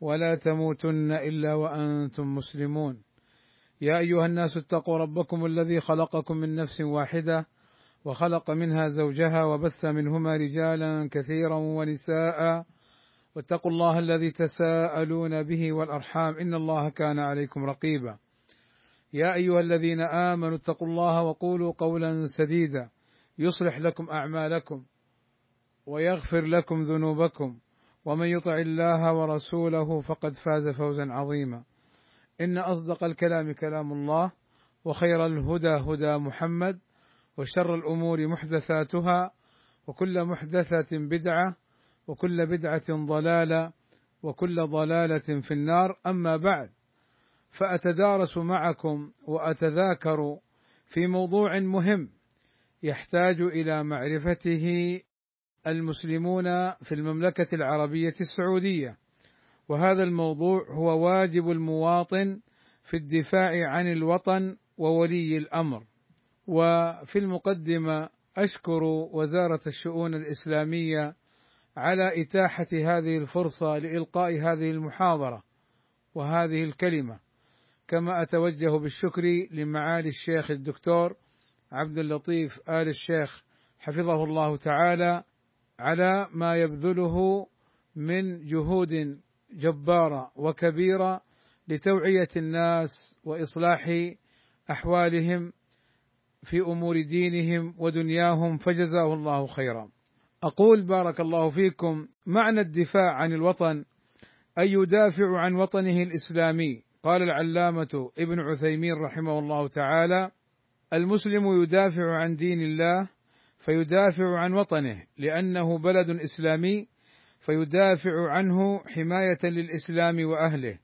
ولا تموتن إلا وأنتم مسلمون. يا أيها الناس اتقوا ربكم الذي خلقكم من نفس واحدة وخلق منها زوجها وبث منهما رجالا كثيرا ونساء. واتقوا الله الذي تساءلون به والأرحام. إن الله كان عليكم رقيبا. يا أيها الذين آمنوا اتقوا الله وقولوا قولا سديدا. يصلح لكم أعمالكم ويغفر لكم ذنوبكم. ومن يطع الله ورسوله فقد فاز فوزا عظيما. إن أصدق الكلام كلام الله وخير الهدى هدى محمد وشر الأمور محدثاتها وكل محدثة بدعة وكل بدعة ضلالة وكل ضلالة في النار. أما بعد فأتدارس معكم وأتذاكر في موضوع مهم يحتاج إلى معرفته المسلمون في المملكة العربية السعودية، وهذا الموضوع هو واجب المواطن في الدفاع عن الوطن وولي الأمر، وفي المقدمة أشكر وزارة الشؤون الإسلامية على إتاحة هذه الفرصة لإلقاء هذه المحاضرة وهذه الكلمة، كما أتوجه بالشكر لمعالي الشيخ الدكتور عبد اللطيف آل الشيخ حفظه الله تعالى على ما يبذله من جهود جبارة وكبيرة لتوعية الناس وإصلاح أحوالهم في أمور دينهم ودنياهم فجزاه الله خيرا. أقول بارك الله فيكم معنى الدفاع عن الوطن ان يدافع عن وطنه الإسلامي قال العلامة ابن عثيمين رحمه الله تعالى المسلم يدافع عن دين الله فيدافع عن وطنه لأنه بلد إسلامي فيدافع عنه حماية للإسلام وأهله.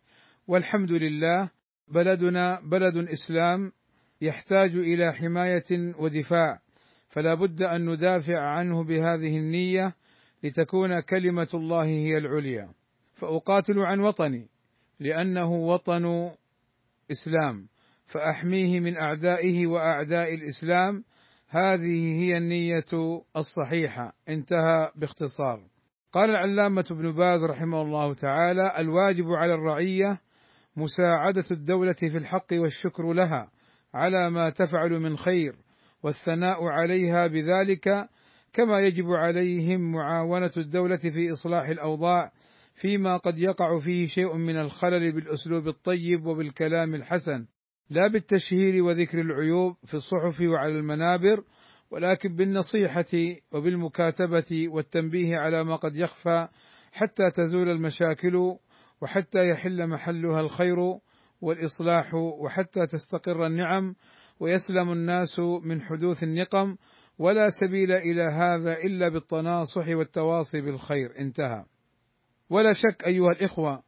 والحمد لله بلدنا بلد إسلام يحتاج إلى حماية ودفاع. فلا بد أن ندافع عنه بهذه النية لتكون كلمة الله هي العليا. فأقاتل عن وطني لأنه وطن إسلام. فأحميه من أعدائه وأعداء الإسلام هذه هي النية الصحيحة انتهى باختصار. قال العلامة ابن باز رحمه الله تعالى: الواجب على الرعية مساعدة الدولة في الحق والشكر لها على ما تفعل من خير والثناء عليها بذلك كما يجب عليهم معاونة الدولة في إصلاح الأوضاع فيما قد يقع فيه شيء من الخلل بالأسلوب الطيب وبالكلام الحسن لا بالتشهير وذكر العيوب في الصحف وعلى المنابر ولكن بالنصيحة وبالمكاتبة والتنبيه على ما قد يخفى حتى تزول المشاكل وحتى يحل محلها الخير والإصلاح وحتى تستقر النعم ويسلم الناس من حدوث النقم ولا سبيل إلى هذا إلا بالتناصح والتواصي بالخير. انتهى. ولا شك أيها الإخوة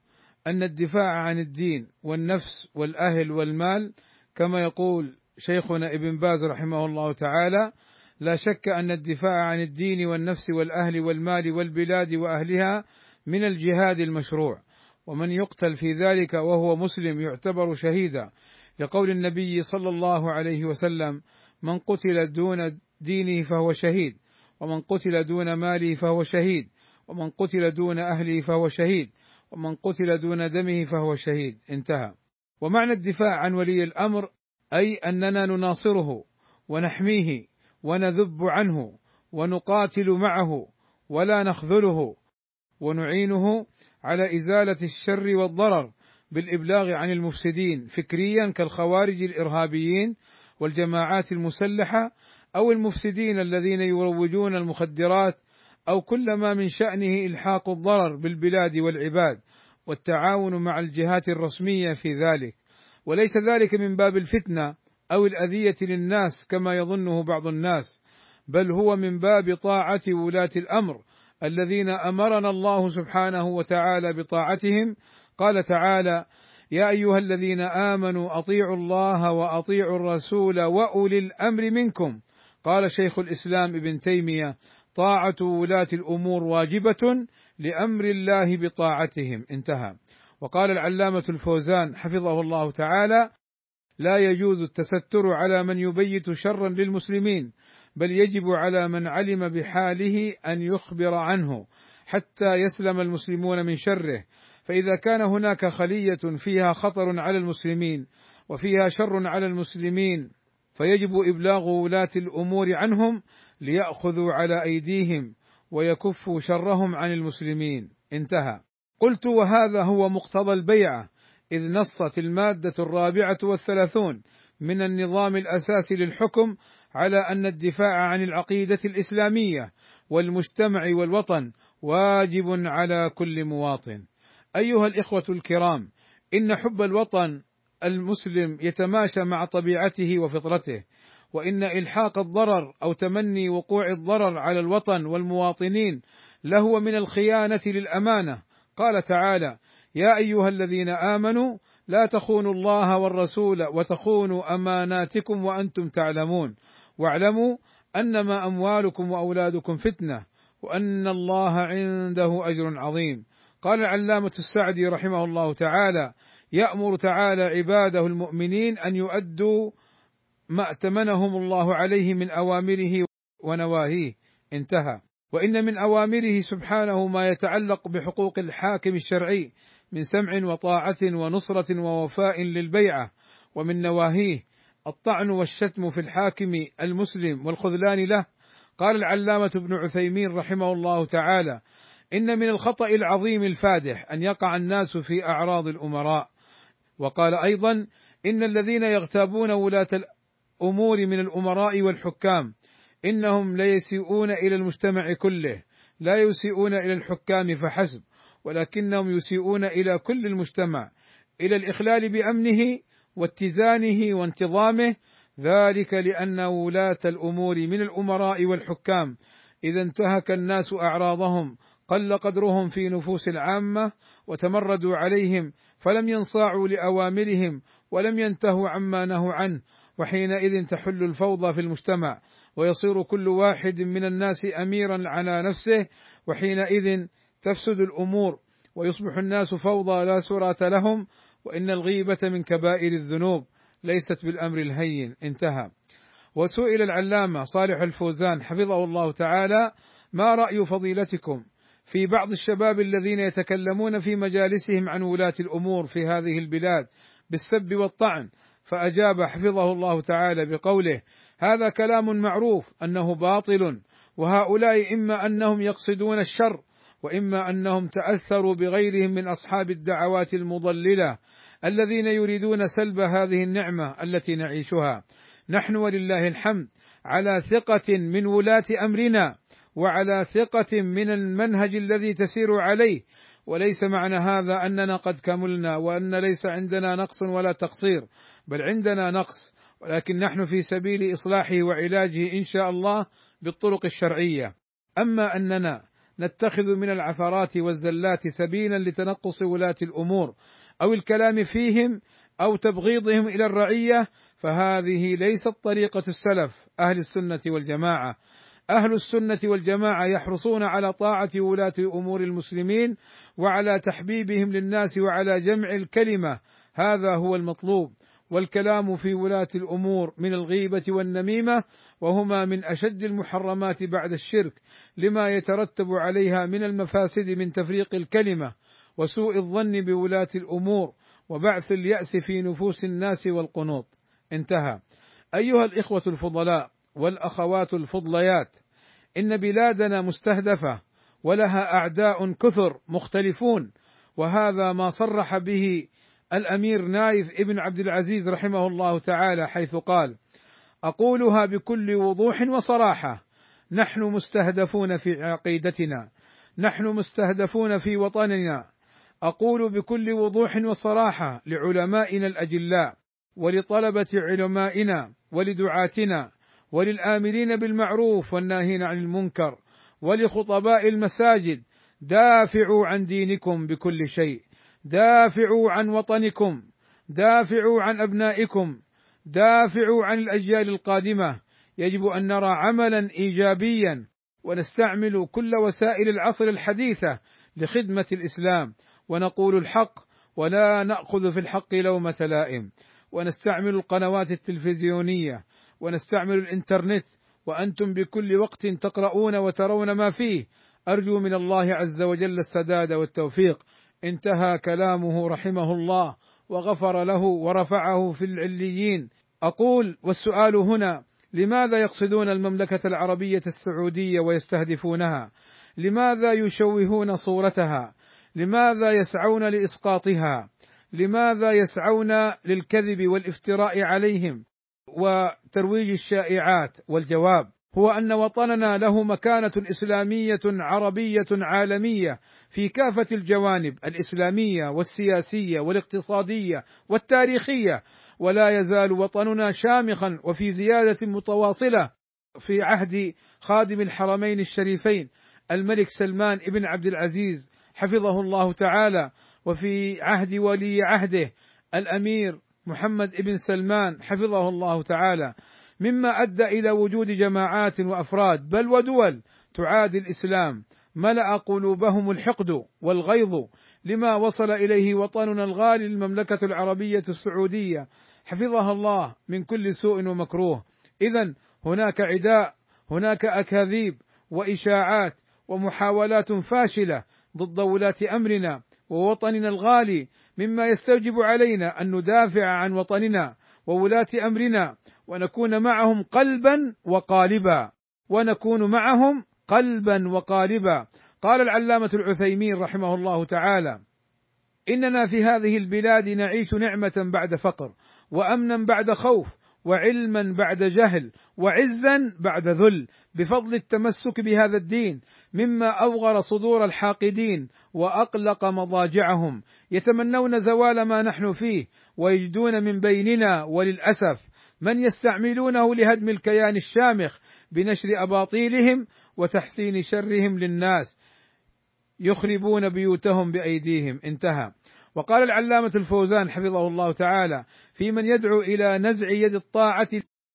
أن الدفاع عن الدين والنفس والأهل والمال كما يقول شيخنا ابن باز رحمه الله تعالى لا شك أن الدفاع عن الدين والنفس والأهل والمال والبلاد وأهلها من الجهاد المشروع. ومن يقتل في ذلك وهو مسلم يعتبر شهيدا. لقول النبي صلى الله عليه وسلم من قتل دون دينه فهو شهيد ومن قتل دون ماله فهو شهيد ومن قتل دون أهله فهو شهيد. ومن قتل دون دمه فهو شهيد. انتهى. ومعنى الدفاع عن ولي الأمر أي أننا نناصره ونحميه ونذب عنه ونقاتل معه ولا نخذله ونعينه على إزالة الشر والضرر بالإبلاغ عن المفسدين فكريا كالخوارج الإرهابيين والجماعات المسلحة أو المفسدين الذين يروجون المخدرات أو كل ما من شأنه إلحاق الضرر بالبلاد والعباد والتعاون مع الجهات الرسمية في ذلك. وليس ذلك من باب الفتنة أو الأذية للناس كما يظنه بعض الناس بل هو من باب طاعة ولاة الأمر الذين أمرنا الله سبحانه وتعالى بطاعتهم. قال تعالى يا أيها الذين آمنوا أطيعوا الله وأطيعوا الرسول وأولي الأمر منكم. قال شيخ الإسلام ابن تيمية طاعة ولاة الأمور واجبة لأمر الله بطاعتهم. انتهى. وقال العلامة الفوزان حفظه الله تعالى لا يجوز التستر على من يبيت شرا للمسلمين بل يجب على من علم بحاله أن يخبر عنه حتى يسلم المسلمون من شره. فإذا كان هناك خلية فيها خطر على المسلمين وفيها شر على المسلمين فيجب إبلاغ ولاة الأمور عنهم ليأخذوا على أيديهم ويكفوا شرهم عن المسلمين. انتهى. قلت وهذا هو مقتضى البيعة إذ نصت المادة الرابعة والثلاثون من النظام الأساسي للحكم على أن الدفاع عن العقيدة الإسلامية والمجتمع والوطن واجب على كل مواطن. أيها الإخوة الكرام إن حب الوطن المسلم يتماشى مع طبيعته وفطرته وإن إلحاق الضرر أو تمني وقوع الضرر على الوطن والمواطنين لهو من الخيانة للأمانة. قال تعالى يا أيها الذين آمنوا لا تخونوا الله والرسول وتخونوا أماناتكم وأنتم تعلمون. واعلموا أنما أموالكم وأولادكم فتنة وأن الله عنده أجر عظيم. قال العلامة السعدي رحمه الله تعالى يأمر تعالى عباده المؤمنين أن يؤدوا ما ائتمنهم الله عليه من أوامره ونواهيه. انتهى. وإن من أوامره سبحانه ما يتعلق بحقوق الحاكم الشرعي من سمع وطاعة ونصرة ووفاء للبيعة ومن نواهيه الطعن والشتم في الحاكم المسلم والخذلان له. قال العلامة ابن عثيمين رحمه الله تعالى إن من الخطأ العظيم الفادح أن يقع الناس في أعراض الأمراء. وقال أيضا إن الذين يغتابون ولاة الأمور من الأمراء والحكام إنهم ليسيئون إلى المجتمع كله لا يسيئون إلى الحكام فحسب ولكنهم يسيئون إلى كل المجتمع إلى الإخلال بأمنه واتزانه وانتظامه ذلك لأن ولاة الأمور من الأمراء والحكام إذا انتهك الناس أعراضهم قل قدرهم في نفوس العامة وتمردوا عليهم فلم ينصاعوا لأوامرهم ولم ينتهوا عما نهوا عنه وحينئذ تحل الفوضى في المجتمع ويصير كل واحد من الناس اميرا على نفسه وحينئذ تفسد الأمور ويصبح الناس فوضى لا سراه لهم وإن الغيبة من كبائر الذنوب ليست بالأمر الهين انتهى. وسئل العلامة صالح الفوزان حفظه الله تعالى ما رأي فضيلتكم؟ في بعض الشباب الذين يتكلمون في مجالسهم عن ولاة الأمور في هذه البلاد بالسب والطعن فأجاب حفظه الله تعالى بقوله هذا كلام معروف أنه باطل وهؤلاء إما أنهم يقصدون الشر وإما أنهم تأثروا بغيرهم من أصحاب الدعوات المضللة الذين يريدون سلب هذه النعمة التي نعيشها. نحن ولله الحمد على ثقة من ولاة أمرنا وعلى ثقة من المنهج الذي تسير عليه. وليس معنى هذا أننا قد كملنا وأن ليس عندنا نقص ولا تقصير بل عندنا نقص. ولكن نحن في سبيل إصلاحه وعلاجه إن شاء الله بالطرق الشرعية. أما أننا نتخذ من العثرات والزلات سبيلا لتنقص ولاة الأمور أو الكلام فيهم أو تبغيضهم إلى الرعية فهذه ليست طريقة السلف أهل السنة والجماعة. أهل السنة والجماعة يحرصون على طاعة ولاة أمور المسلمين وعلى تحبيبهم للناس وعلى جمع الكلمة. هذا هو المطلوب. والكلام في ولاة الأمور من الغيبة والنميمة وهما من أشد المحرمات بعد الشرك لما يترتب عليها من المفاسد من تفريق الكلمة وسوء الظن بولاة الأمور وبعث اليأس في نفوس الناس والقنوط. انتهى. أيها الإخوة الفضلاء والأخوات الفضليات. إن بلادنا مستهدفة ولها أعداء كثر مختلفون وهذا ما صرح به الأمير نايف ابن عبد العزيز رحمه الله تعالى حيث قال: أقولها بكل وضوح وصراحة نحن مستهدفون في عقيدتنا نحن مستهدفون في وطننا. أقول بكل وضوح وصراحة لعلمائنا الأجلاء ولطلبة علمائنا ولدعاتنا وللآمرين بالمعروف والناهين عن المنكر ولخطباء المساجد دافعوا عن دينكم بكل شيء دافعوا عن وطنكم دافعوا عن أبنائكم دافعوا عن الأجيال القادمة. يجب أن نرى عملا ايجابيا ونستعمل كل وسائل العصر الحديثة لخدمة الإسلام ونقول الحق ولا نأخذ في الحق لومة لائم ونستعمل القنوات التلفزيونية ونستعمل الإنترنت وأنتم بكل وقت تقرؤون وترون ما فيه. أرجو من الله عز وجل السداد والتوفيق. انتهى كلامه رحمه الله وغفر له ورفعه في العليين. أقول والسؤال هنا لماذا يقصدون المملكة العربية السعودية ويستهدفونها؟ لماذا يشوهون صورتها؟ لماذا يسعون لإسقاطها؟ لماذا يسعون للكذب والافتراء عليهم؟ وترويج الشائعات والجواب هو أن وطننا له مكانة إسلامية عربية عالمية في كافة الجوانب الإسلامية والسياسية والاقتصادية والتاريخية ولا يزال وطننا شامخا وفي زيادة متواصلة في عهد خادم الحرمين الشريفين الملك سلمان بن عبد العزيز حفظه الله تعالى وفي عهد ولي عهده الأمير محمد بن سلمان حفظه الله تعالى مما أدى إلى وجود جماعات وأفراد بل ودول تعادي الإسلام ملأ قلوبهم الحقد والغيظ لما وصل إليه وطننا الغالي المملكه العربية السعودية. حفظها الله من كل سوء ومكروه. اذا هناك عداء هناك أكاذيب وإشاعات ومحاولات فاشلة ضد ولاة أمرنا ووطننا الغالي مما يستوجب علينا أن ندافع عن وطننا وولاة أمرنا ونكون معهم قلبا وقالبا. ونكون معهم قلبا وقالبا. قال العلامة العثيمين رحمه الله تعالى إننا في هذه البلاد نعيش نعمة بعد فقر وامنا بعد خوف وعلما بعد جهل وعزا بعد ذل. بفضل التمسك بهذا الدين مما أوغر صدور الحاقدين وأقلق مضاجعهم. يتمنون زوال ما نحن فيه ويجدون من بيننا وللأسف. من يستعملونه لهدم الكيان الشامخ بنشر أباطيلهم وتحسين شرهم للناس. يخربون بيوتهم بأيديهم. انتهى. وقال العلامة الفوزان حفظه الله تعالى في من يدعو إلى نزع يد الطاعة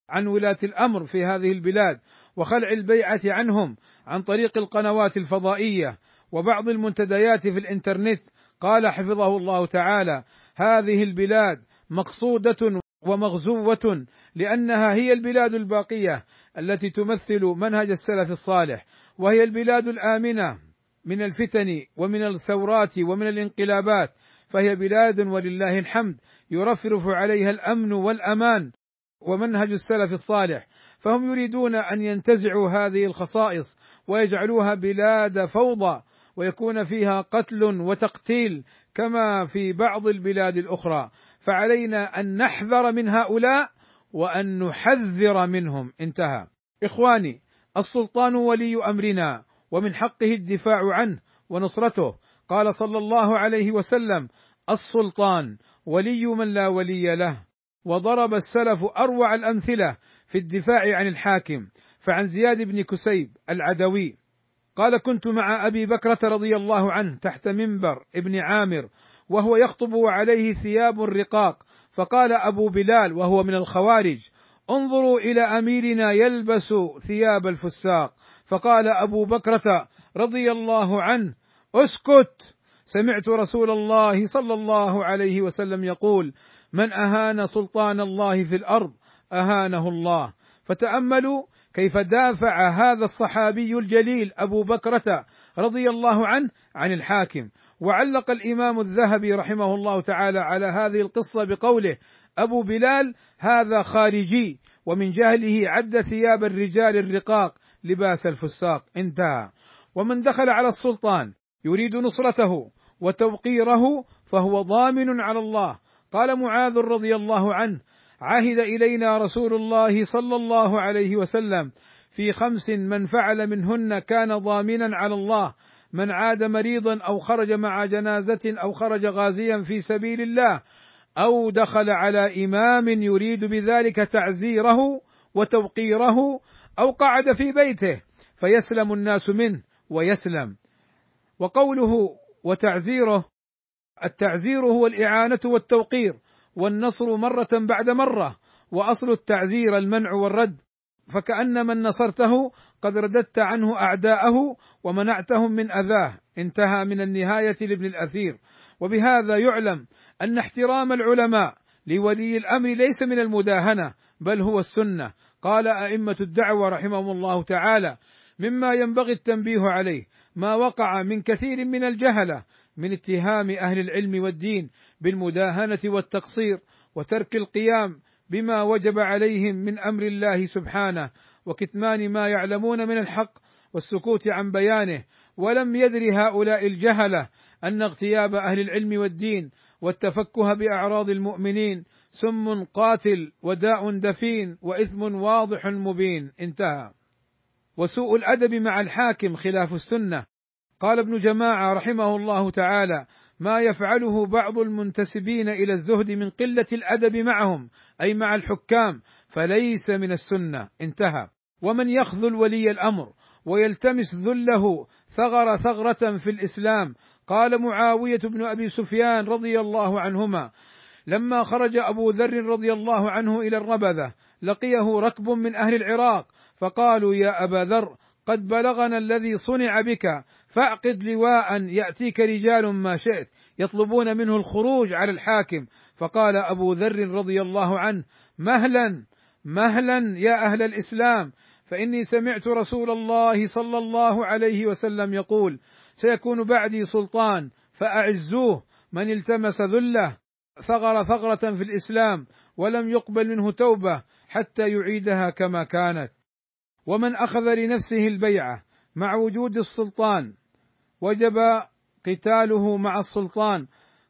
عن ولاة الأمر في هذه البلاد وخلع البيعة عنهم عن طريق القنوات الفضائية وبعض المنتديات في الإنترنت. قال حفظه الله تعالى هذه البلاد مقصودة ومغزوة لأنها هي البلاد الباقية التي تمثل منهج السلف الصالح وهي البلاد الآمنة من الفتن ومن الثورات ومن الانقلابات فهي بلاد ولله الحمد يرفرف عليها الأمن والأمان ومنهج السلف الصالح. فهم يريدون أن ينتزعوا هذه الخصائص ويجعلوها بلاد فوضى ويكون فيها قتل وتقتيل كما في بعض البلاد الأخرى. فعلينا أن نحذر من هؤلاء وأن نحذر منهم. انتهى. إخواني السلطان ولي أمرنا ومن حقه الدفاع عنه ونصرته. قال صلى الله عليه وسلم السلطان ولي من لا ولي له. وضرب السلف أروع الأمثلة في الدفاع عن الحاكم فعن زياد بن كسيب العدوي. قال كنت مع أبي بكرة رضي الله عنه تحت منبر ابن عامر وهو يخطب عليه ثياب رقاق فقال أبو بلال وهو من الخوارج انظروا إلى أميرنا يلبس ثياب الفساق. فقال أبو بكرة رضي الله عنه اسكت. سمعت رسول الله صلى الله عليه وسلم يقول من أهان سلطان الله في الأرض أهانه الله. فتأملوا كيف دافع هذا الصحابي الجليل أبو بكرة رضي الله عنه عن الحاكم. وعلق الإمام الذهبي رحمه الله تعالى على هذه القصة بقوله أبو بلال هذا خارجي ومن جهله عد ثياب الرجال الرقاق لباس الفساق. انتهى. ومن دخل على السلطان يريد نصرته وتوقيره فهو ضامن على الله. قال معاذ رضي الله عنه عهد إلينا رسول الله صلى الله عليه وسلم في خمس من فعل منهن كان ضامنا على الله. من عاد مريضا أو خرج مع جنازة أو خرج غازيا في سبيل الله أو دخل على إمام يريد بذلك تعزيره وتوقيره أو قعد في بيته فيسلم الناس منه ويسلم. وقوله وتعزيره التعزير هو الإعانة والتوقير. والنصر مرة بعد مرة وأصل التعزير المنع والرد. فكأن من نصرته قد رددت عنه أعداءه ومنعتهم من أذاه. انتهى من النهاية لابن الأثير. وبهذا يعلم أن احترام العلماء لولي الأمر ليس من المداهنة بل هو السنة. قال أئمة الدعوة رحمهم الله تعالى مما ينبغي التنبيه عليه ما وقع من كثير من الجهلة من اتهام أهل العلم والدين بالمداهنة والتقصير وترك القيام بما وجب عليهم من أمر الله سبحانه وكتمان ما يعلمون من الحق والسكوت عن بيانه. ولم يدر هؤلاء الجهلة أن اغتياب أهل العلم والدين والتفكه بأعراض المؤمنين سم قاتل وداء دفين وإثم واضح مبين. انتهى. وسوء الأدب مع الحاكم خلاف السنة. قال ابن جماعة رحمه الله تعالى ما يفعله بعض المنتسبين إلى الزهد من قلة الأدب معهم أي مع الحكام فليس من السنة. انتهى. ومن يخذل ولي الأمر ويلتمس ذله ثغر ثغرة في الإسلام. قال معاوية بن أبي سفيان رضي الله عنهما لما خرج أبو ذر رضي الله عنه إلى الربذة لقيه ركب من أهل العراق فقالوا يا أبا ذر قد بلغنا الذي صنع بك فاعقد لواء يأتيك رجال ما شئت يطلبون منه الخروج على الحاكم. فقال أبو ذر رضي الله عنه مهلا مهلا يا أهل الإسلام فإني سمعت رسول الله صلى الله عليه وسلم يقول سيكون بعدي سلطان فأعزوه من التمس ذله ثغر ثغرة في الإسلام ولم يقبل منه توبة حتى يعيدها كما كانت. ومن أخذ لنفسه البيعة مع وجود السلطان وجب قتاله مع السلطان.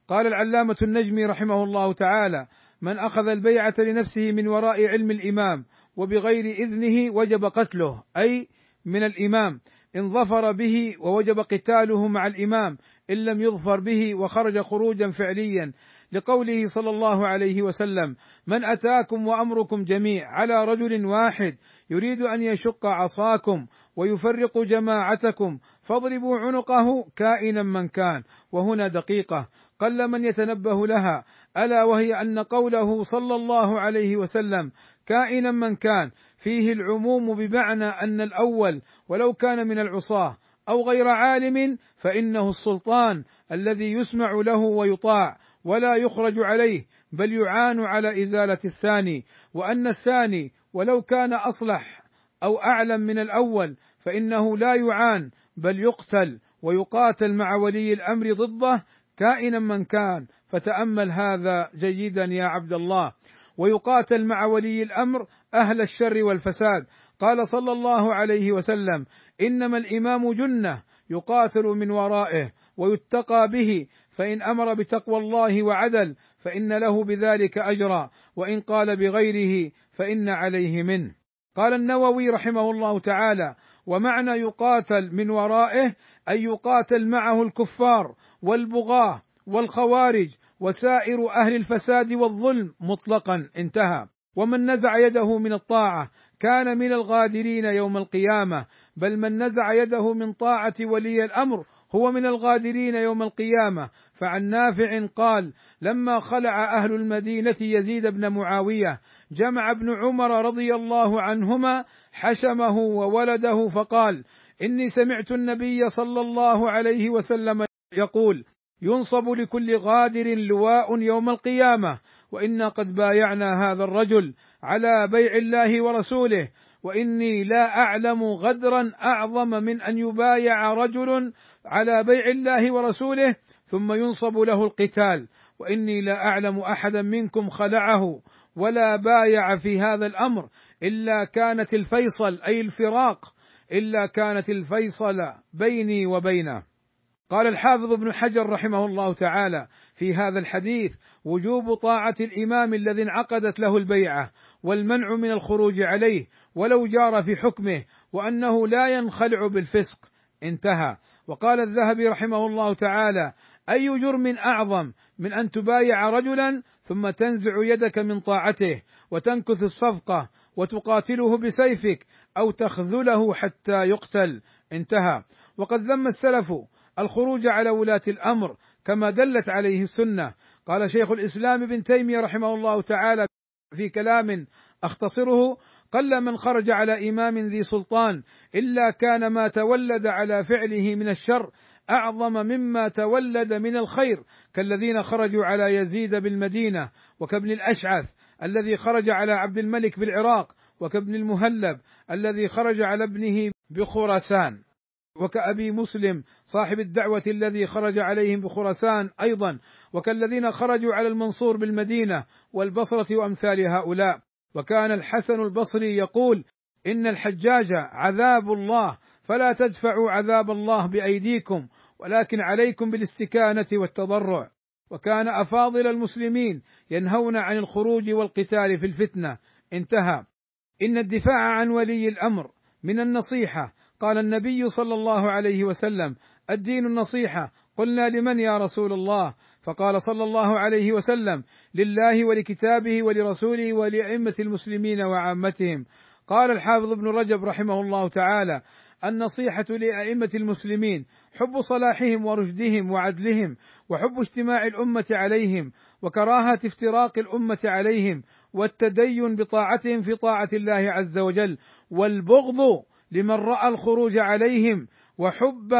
قال العلامة النجمي رحمه الله تعالى من أخذ البيعة لنفسه من وراء علم الإمام وبغير إذنه وجب قتله. أي من الإمام. إن ظفر به ووجب قتاله مع الإمام إن لم يظفر به وخرج خروجا فعليا. لقوله صلى الله عليه وسلم من أتاكم وأمركم جميع على رجل واحد يريد أن يشق عصاكم ويفرق جماعتكم فاضربوا عنقه كائنا من كان وهنا دقيقة. قل من يتنبه لها ألا وهي أن قوله صلى الله عليه وسلم كائنا من كان فيه العموم بمعنى أن الأول ولو كان من العصاة أو غير عالم فإنه السلطان الذي يسمع له ويطاع ولا يخرج عليه بل يعان على إزالة الثاني. وأن الثاني ولو كان أصلح أو أعلم من الأول فإنه لا يعان بل يقتل ويقاتل مع ولي الأمر ضده كائنا من كان. فتأمل هذا جيدا يا عبد الله. ويقاتل مع ولي الأمر أهل الشر والفساد. قال صلى الله عليه وسلم إنما الإمام جنة يقاتل من ورائه ويتقى به فإن أمر بتقوى الله وعدل فإن له بذلك أجرا وإن قال بغيره فإن عليه منه. قال النووي رحمه الله تعالى ومعنى يقاتل من ورائه أي يقاتل معه الكفار والبغاة والخوارج وسائر أهل الفساد والظلم مطلقا انتهى. ومن نزع يده من الطاعة كان من الغادرين يوم القيامة بل من نزع يده من طاعة ولي الأمر هو من الغادرين يوم القيامة. فعن نافع قال لما خلع أهل المدينة يزيد بن معاوية جمع ابن عمر رضي الله عنهما حشمه وولده فقال إني سمعت النبي صلى الله عليه وسلم يقول ينصب لكل غادر لواء يوم القيامة وإنا قد بايعنا هذا الرجل على بيع الله ورسوله وإني لا أعلم غدرا أعظم من أن يبايع رجل على بيع الله ورسوله ثم ينصب له القتال. وإني لا أعلم أحدا منكم خلعه ولا بايع في هذا الأمر إلا كانت الفيصل أي الفراق إلا كانت الفيصل بيني وبينه. قال الحافظ ابن حجر رحمه الله تعالى في هذا الحديث وجوب طاعة الإمام الذي انعقدت له البيعة والمنع من الخروج عليه ولو جار في حكمه وأنه لا ينخلع بالفسق. انتهى. وقال الذهبي رحمه الله تعالى أي جرم أعظم من أن تبايع رجلا ثم تنزع يدك من طاعته وتنكث الصفقة وتقاتله بسيفك أو تخذله حتى يقتل؟ انتهى. وقد ذم السلف الخروج على ولاة الأمر كما دلت عليه السنة. قال شيخ الإسلام ابن تيمية رحمه الله تعالى في كلام أختصره قل من خرج على إمام ذي سلطان إلا كان ما تولد على فعله من الشر أعظم مما تولد من الخير كالذين خرجوا على يزيد بالمدينة وكابن الأشعث الذي خرج على عبد الملك بالعراق وكابن المهلب الذي خرج على ابنه بخراسان. وكأبي مسلم صاحب الدعوة الذي خرج عليهم بخراسان أيضا. وكالذين خرجوا على المنصور بالمدينة والبصرة وأمثال هؤلاء. وكان الحسن البصري يقول إن الحجاج عذاب الله فلا تدفعوا عذاب الله بأيديكم ولكن عليكم بالاستكانة والتضرع. وكان أفاضل المسلمين ينهون عن الخروج والقتال في الفتنة. انتهى. إن الدفاع عن ولي الأمر من النصيحة. قال النبي صلى الله عليه وسلم الدين النصيحة. قلنا لمن يا رسول الله؟ فقال صلى الله عليه وسلم لله ولكتابه ولرسوله ولأئمة المسلمين وعامتهم. قال الحافظ ابن رجب رحمه الله تعالى النصيحة لأئمة المسلمين حب صلاحهم ورشدهم وعدلهم وحب اجتماع الأمة عليهم وكراهة افتراق الأمة عليهم والتدين بطاعتهم في طاعة الله عز وجل والبغض لمن رأى الخروج عليهم وحب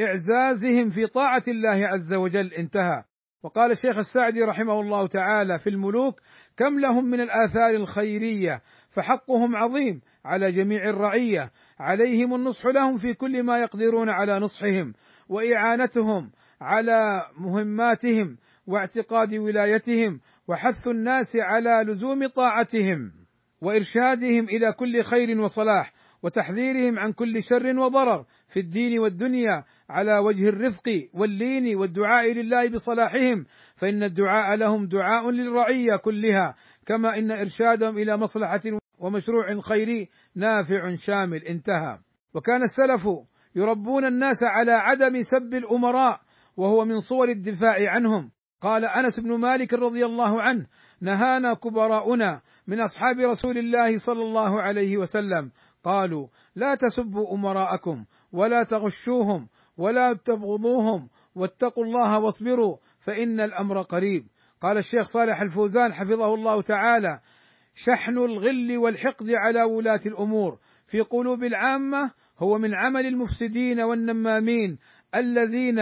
إعزازهم في طاعة الله عز وجل انتهى. وقال الشيخ السعدي رحمه الله تعالى في الملوك كم لهم من الآثار الخيرية فحقهم عظيم على جميع الرعية عليهم النصح لهم في كل ما يقدرون على نصحهم وإعانتهم على مهماتهم واعتقاد ولايتهم وحث الناس على لزوم طاعتهم وإرشادهم إلى كل خير وصلاح وتحذيرهم عن كل شر وضرر في الدين والدنيا على وجه الرفق واللين والدعاء لله بصلاحهم فإن الدعاء لهم دعاء للرعية كلها كما إن إرشادهم إلى مصلحة ومشروع خيري نافع شامل انتهى. وكان السلف يربون الناس على عدم سب الأمراء وهو من صور الدفاع عنهم. قال أنس بن مالك رضي الله عنه نهانا كبراؤنا من أصحاب رسول الله صلى الله عليه وسلم. قالوا لا تسبوا أمراءكم ولا تغشوهم ولا تبغضوهم واتقوا الله واصبروا فإن الأمر قريب. قال الشيخ صالح الفوزان حفظه الله تعالى شحن الغل والحقد على ولاة الأمور في قلوب العامة هو من عمل المفسدين والنمامين الذين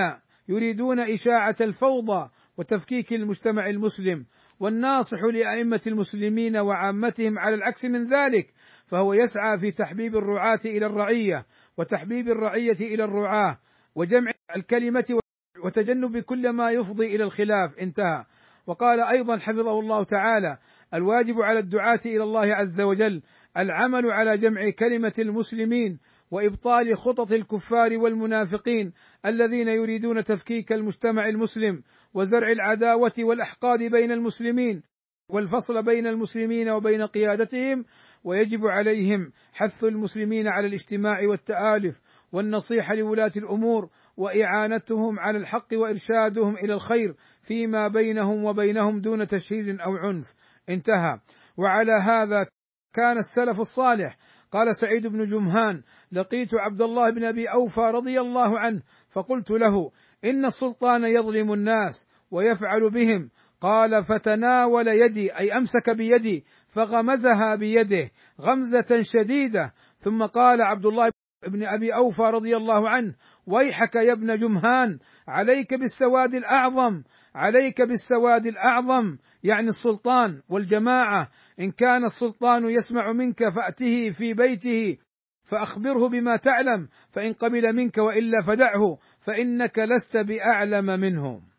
يريدون إشاعة الفوضى وتفكيك المجتمع المسلم والناصح لأئمة المسلمين وعامتهم على العكس من ذلك فهو يسعى في تحبيب الرعاة إلى الرعية وتحبيب الرعية إلى الرعاة وجمع الكلمة وتجنب كل ما يفضي إلى الخلاف. انتهى. وقال أيضا حفظه الله تعالى الواجب على الدعاة إلى الله عز وجل العمل على جمع كلمة المسلمين وإبطال خطط الكفار والمنافقين الذين يريدون تفكيك المجتمع المسلم وزرع العداوة والأحقاد بين المسلمين والفصل بين المسلمين وبين قيادتهم ويجب عليهم حث المسلمين على الاجتماع والتآلف والنصيحة لولاة الأمور وإعانتهم على الحق وإرشادهم إلى الخير فيما بينهم وبينهم دون تشهير أو عنف. انتهى. وعلى هذا كان السلف الصالح. قال سعيد بن جمهان لقيت عبد الله بن أبي أوفى رضي الله عنه فقلت له إن السلطان يظلم الناس ويفعل بهم. قال فتناول يدي أي أمسك بيدي فغمزها بيده غمزة شديدة. ثم قال عبد الله بن أبي أوفى رضي الله عنه ويحك يا ابن جمهان عليك بالسواد الأعظم عليك بالسواد الأعظم يعني السلطان والجماعة إن كان السلطان يسمع منك فأته في بيته فأخبره بما تعلم فإن قبل منك وإلا فدعه فإنك لست بأعلم منه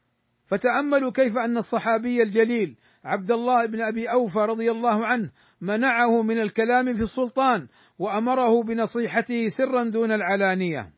فتأملوا كيف أن الصحابي الجليل عبد الله بن أبي أوفى رضي الله عنه منعه من الكلام في السلطان وأمره بنصيحته سرا دون العلانية.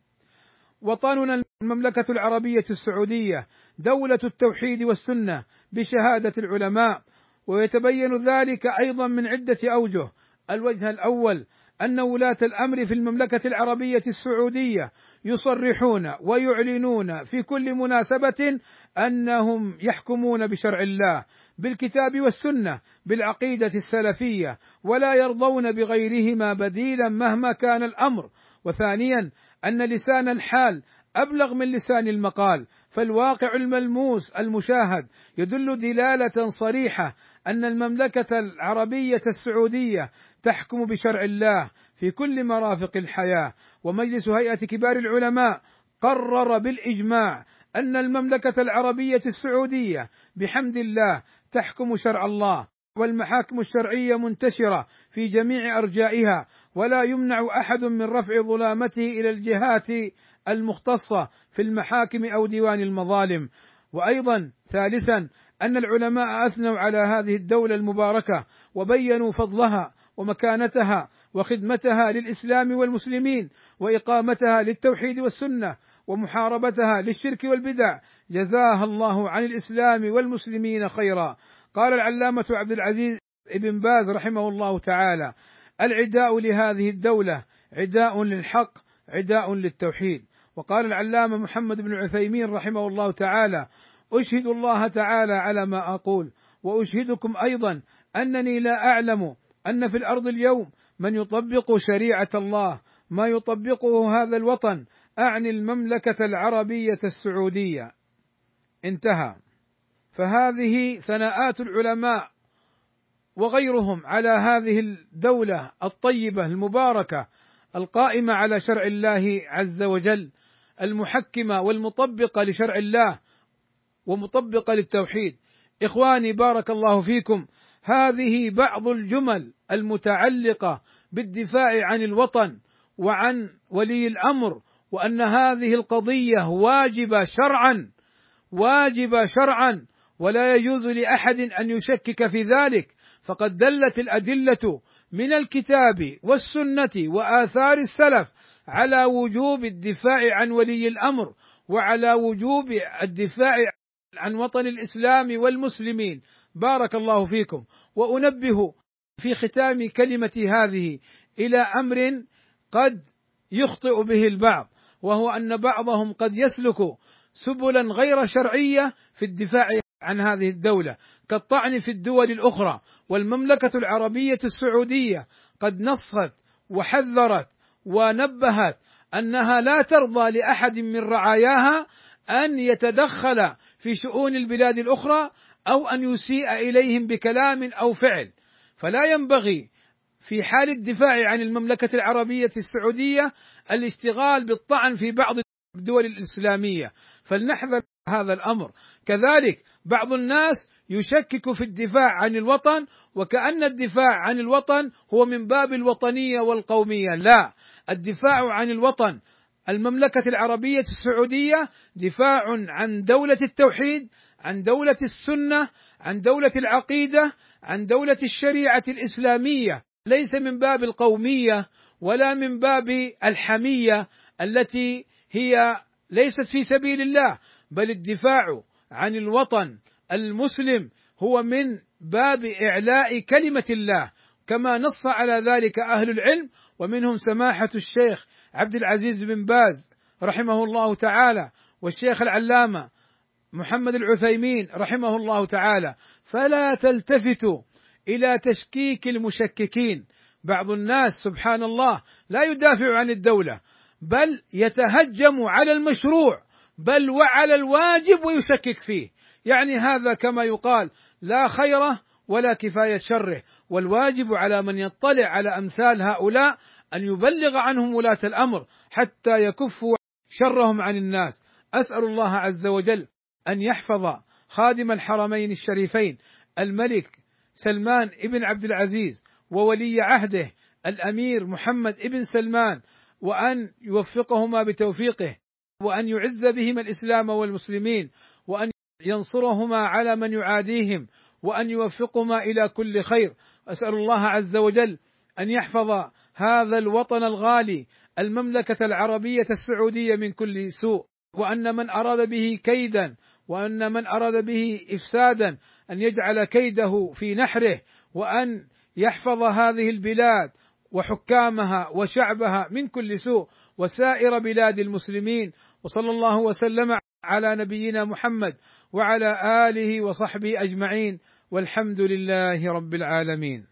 وطننا المملكة العربية السعودية دولة التوحيد والسنة بشهادة العلماء ويتبين ذلك أيضا من عدة أوجه. الوجه الأول أن ولاة الأمر في المملكة العربية السعودية يصرحون ويعلنون في كل مناسبة أنهم يحكمون بشرع الله بالكتاب والسنة بالعقيدة السلفية ولا يرضون بغيرهما بديلا مهما كان الأمر. وثانيا أن لسان الحال أبلغ من لسان المقال فالواقع الملموس المشاهد يدل دلالة صريحة أن المملكة العربية السعودية تحكم بشرع الله في كل مرافق الحياة. ومجلس هيئة كبار العلماء قرر بالإجماع أن المملكة العربية السعودية بحمد الله تحكم شرع الله والمحاكم الشرعية منتشرة في جميع أرجائها ولا يمنع أحد من رفع ظلامته إلى الجهات المختصة في المحاكم أو ديوان المظالم. وأيضا ثالثا أن العلماء أثنوا على هذه الدولة المباركة وبينوا فضلها ومكانتها وخدمتها للإسلام والمسلمين وإقامتها للتوحيد والسنة ومحاربتها للشرك والبدع. جزاها الله عن الإسلام والمسلمين خيرا. قال العلامة عبد العزيز ابن باز رحمه الله تعالى العداء لهذه الدولة عداء للحق عداء للتوحيد. وقال العلامة محمد بن عثيمين رحمه الله تعالى أشهد الله تعالى على ما أقول وأشهدكم أيضا أنني لا أعلم أن في الأرض اليوم من يطبق شريعة الله ما يطبقه هذا الوطن أعني المملكة العربية السعودية. انتهى. فهذه ثناءات العلماء وغيرهم على هذه الدولة الطيبة المباركة القائمة على شرع الله عز وجل المحكمة والمطبقة لشرع الله ومطبقة للتوحيد. إخواني بارك الله فيكم. هذه بعض الجمل المتعلقة بالدفاع عن الوطن وعن ولي الأمر وأن هذه القضية واجبة شرعا واجبة شرعا ولا يجوز لأحد أن يشكك في ذلك. فقد دلت الأدلة من الكتاب والسنة وآثار السلف على وجوب الدفاع عن ولي الأمر وعلى وجوب الدفاع عن وطن الإسلام والمسلمين. بارك الله فيكم. وأنبه في ختام كلمتي هذه إلى أمر قد يخطئ به البعض. وهو أن بعضهم قد يسلك سبلا غير شرعية في الدفاع عن هذه الدولة كالطعن في الدول الأخرى والمملكة العربية السعودية قد نصت وحذرت ونبهت أنها لا ترضى لأحد من رعاياها أن يتدخل في شؤون البلاد الأخرى أو أن يسيء إليهم بكلام أو فعل. فلا ينبغي في حال الدفاع عن المملكة العربية السعودية الاشتغال بالطعن في بعض الدول الإسلامية. فلنحذر هذا الأمر. كذلك بعض الناس يشكك في الدفاع عن الوطن وكأن الدفاع عن الوطن هو من باب الوطنية والقومية. لا الدفاع عن الوطن المملكة العربية السعودية دفاع عن دولة التوحيد عن دولة السنة عن دولة العقيدة عن دولة الشريعة الإسلامية. ليس من باب القومية ولا من باب الحمية التي هي ليست في سبيل الله بل الدفاع عن الوطن المسلم هو من باب إعلاء كلمة الله. كما نص على ذلك أهل العلم ومنهم سماحة الشيخ عبد العزيز بن باز رحمه الله تعالى والشيخ العلامة محمد العثيمين رحمه الله تعالى. فلا تلتفتوا إلى تشكيك المشككين. بعض الناس سبحان الله لا يدافع عن الدولة بل يتهجم على المشروع بل وعلى الواجب ويشكك فيه. يعني هذا كما يقال لا خيره ولا كفاية شره. والواجب على من يطلع على أمثال هؤلاء أن يبلغ عنهم ولاة الأمر حتى يكفوا شرهم عن الناس. أسأل الله عز وجل أن يحفظ خادم الحرمين الشريفين الملك سلمان ابن عبد العزيز وولي عهده الأمير محمد ابن سلمان وأن يوفقهما بتوفيقه وأن يعز بهما الإسلام والمسلمين وأن ينصرهما على من يعاديهم وأن يوفقهما إلى كل خير. أسأل الله عز وجل أن يحفظ هذا الوطن الغالي المملكة العربية السعودية من كل سوء وأن من أراد به كيدا وأن من أراد به افسادا أن يجعل كيده في نحره وأن يحفظ هذه البلاد وحكامها وشعبها من كل سوء وسائر بلاد المسلمين وصلى الله وسلم على نبينا محمد وعلى آله وصحبه أجمعين والحمد لله رب العالمين.